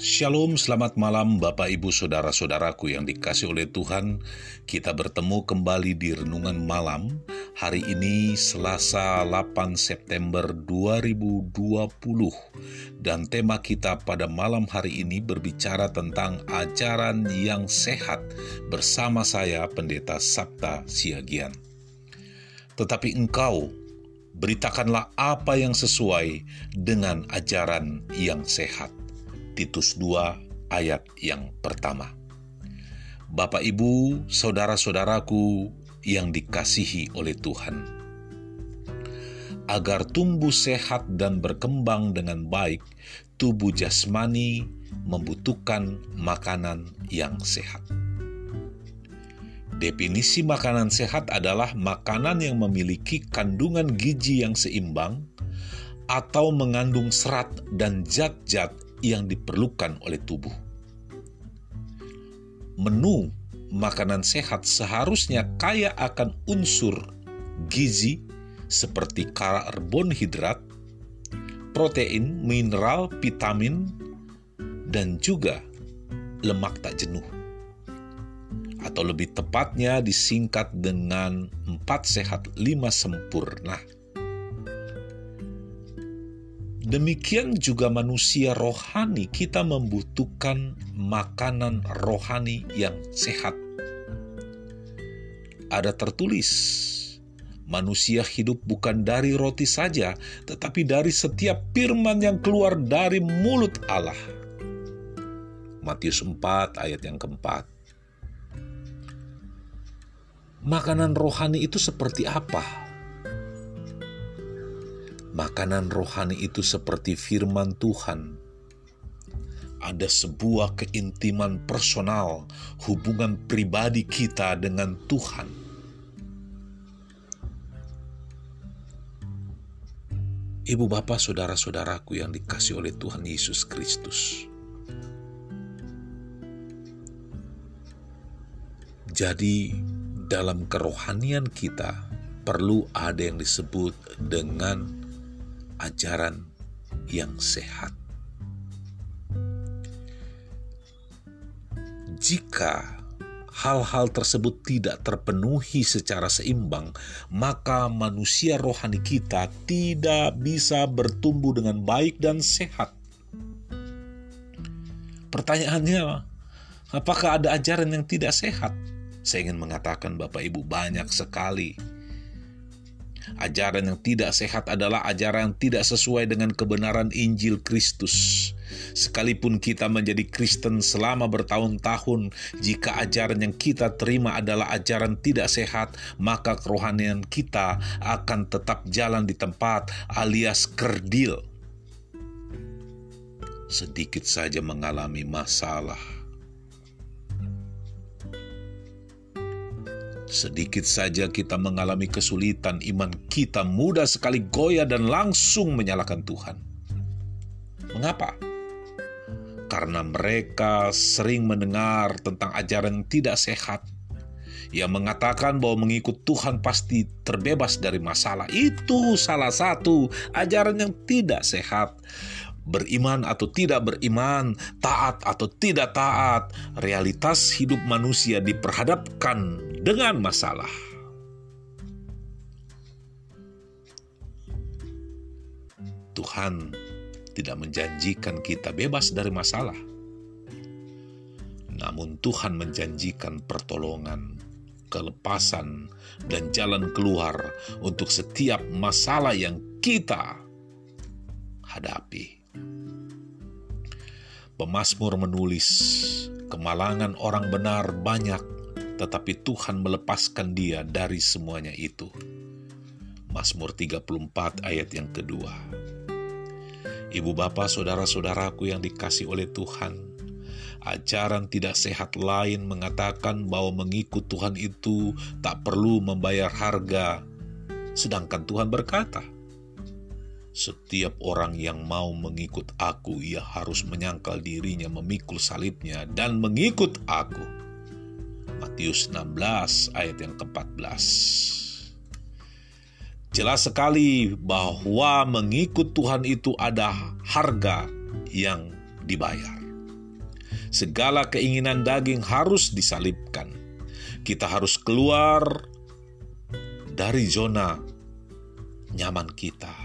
Shalom, selamat malam Bapak Ibu Saudara-saudaraku yang dikasih oleh Tuhan. Kita bertemu kembali di Renungan Malam. Hari ini Selasa 8 September 2020. Dan tema kita pada malam hari ini berbicara tentang ajaran yang sehat bersama saya Pendeta Sabta Siagian. Tetapi engkau beritakanlah apa yang sesuai dengan ajaran yang sehat Titus 2 ayat yang pertama. Bapak Ibu, saudara-saudaraku yang dikasihi oleh Tuhan. Agar tumbuh sehat dan berkembang dengan baik, tubuh jasmani membutuhkan makanan yang sehat. Definisi makanan sehat adalah makanan yang memiliki kandungan gizi yang seimbang atau mengandung serat dan zat-zat yang diperlukan oleh tubuh. Menu makanan sehat seharusnya kaya akan unsur gizi seperti karbonhidrat, protein, mineral, vitamin, dan juga lemak tak jenuh. Atau lebih tepatnya disingkat dengan empat sehat lima sempurna. Demikian juga manusia rohani, kita membutuhkan makanan rohani yang sehat. Ada tertulis, manusia hidup bukan dari roti saja, tetapi dari setiap firman yang keluar dari mulut Allah. Matius 4 ayat yang keempat. Makanan rohani itu seperti apa? Makanan rohani itu seperti firman Tuhan. Ada sebuah keintiman personal, hubungan pribadi kita dengan Tuhan. Ibu bapak saudara-saudaraku yang dikasih oleh Tuhan Yesus Kristus. Jadi dalam kerohanian kita perlu ada yang disebut dengan ajaran yang sehat. Jika hal-hal tersebut tidak terpenuhi secara seimbang, maka manusia rohani kita tidak bisa bertumbuh dengan baik dan sehat. Pertanyaannya, apakah ada ajaran yang tidak sehat? Saya ingin mengatakan, Bapak Ibu, banyak sekali Ajaran yang tidak sehat adalah ajaran yang tidak sesuai dengan kebenaran Injil Kristus. Sekalipun kita menjadi Kristen selama bertahun-tahun, jika ajaran yang kita terima adalah ajaran tidak sehat, maka kerohanian kita akan tetap jalan di tempat alias kerdil. Sedikit saja mengalami masalah Sedikit saja kita mengalami kesulitan, iman kita mudah sekali goyah dan langsung menyalahkan Tuhan. Mengapa? Karena mereka sering mendengar tentang ajaran yang tidak sehat yang mengatakan bahwa mengikut Tuhan pasti terbebas dari masalah. Itu salah satu ajaran yang tidak sehat beriman atau tidak beriman, taat atau tidak taat, realitas hidup manusia diperhadapkan dengan masalah. Tuhan tidak menjanjikan kita bebas dari masalah. Namun Tuhan menjanjikan pertolongan, kelepasan, dan jalan keluar untuk setiap masalah yang kita hadapi. Pemasmur menulis, kemalangan orang benar banyak, tetapi Tuhan melepaskan dia dari semuanya itu. Mazmur 34 ayat yang kedua. Ibu bapak saudara-saudaraku yang dikasih oleh Tuhan, ajaran tidak sehat lain mengatakan bahwa mengikut Tuhan itu tak perlu membayar harga, sedangkan Tuhan berkata, setiap orang yang mau mengikut aku, ia harus menyangkal dirinya, memikul salibnya, dan mengikut aku. Matius 16 ayat yang ke-14. Jelas sekali bahwa mengikut Tuhan itu ada harga yang dibayar. Segala keinginan daging harus disalibkan. Kita harus keluar dari zona nyaman kita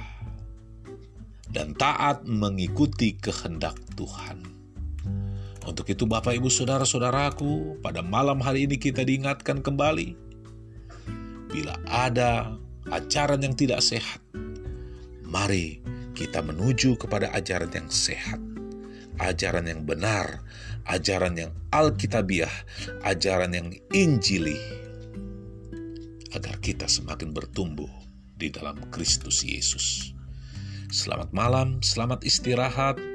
dan taat mengikuti kehendak Tuhan. Untuk itu Bapak Ibu Saudara-saudaraku, pada malam hari ini kita diingatkan kembali, bila ada ajaran yang tidak sehat, mari kita menuju kepada ajaran yang sehat, ajaran yang benar, ajaran yang alkitabiah, ajaran yang injili, agar kita semakin bertumbuh di dalam Kristus Yesus. Selamat malam, selamat istirahat.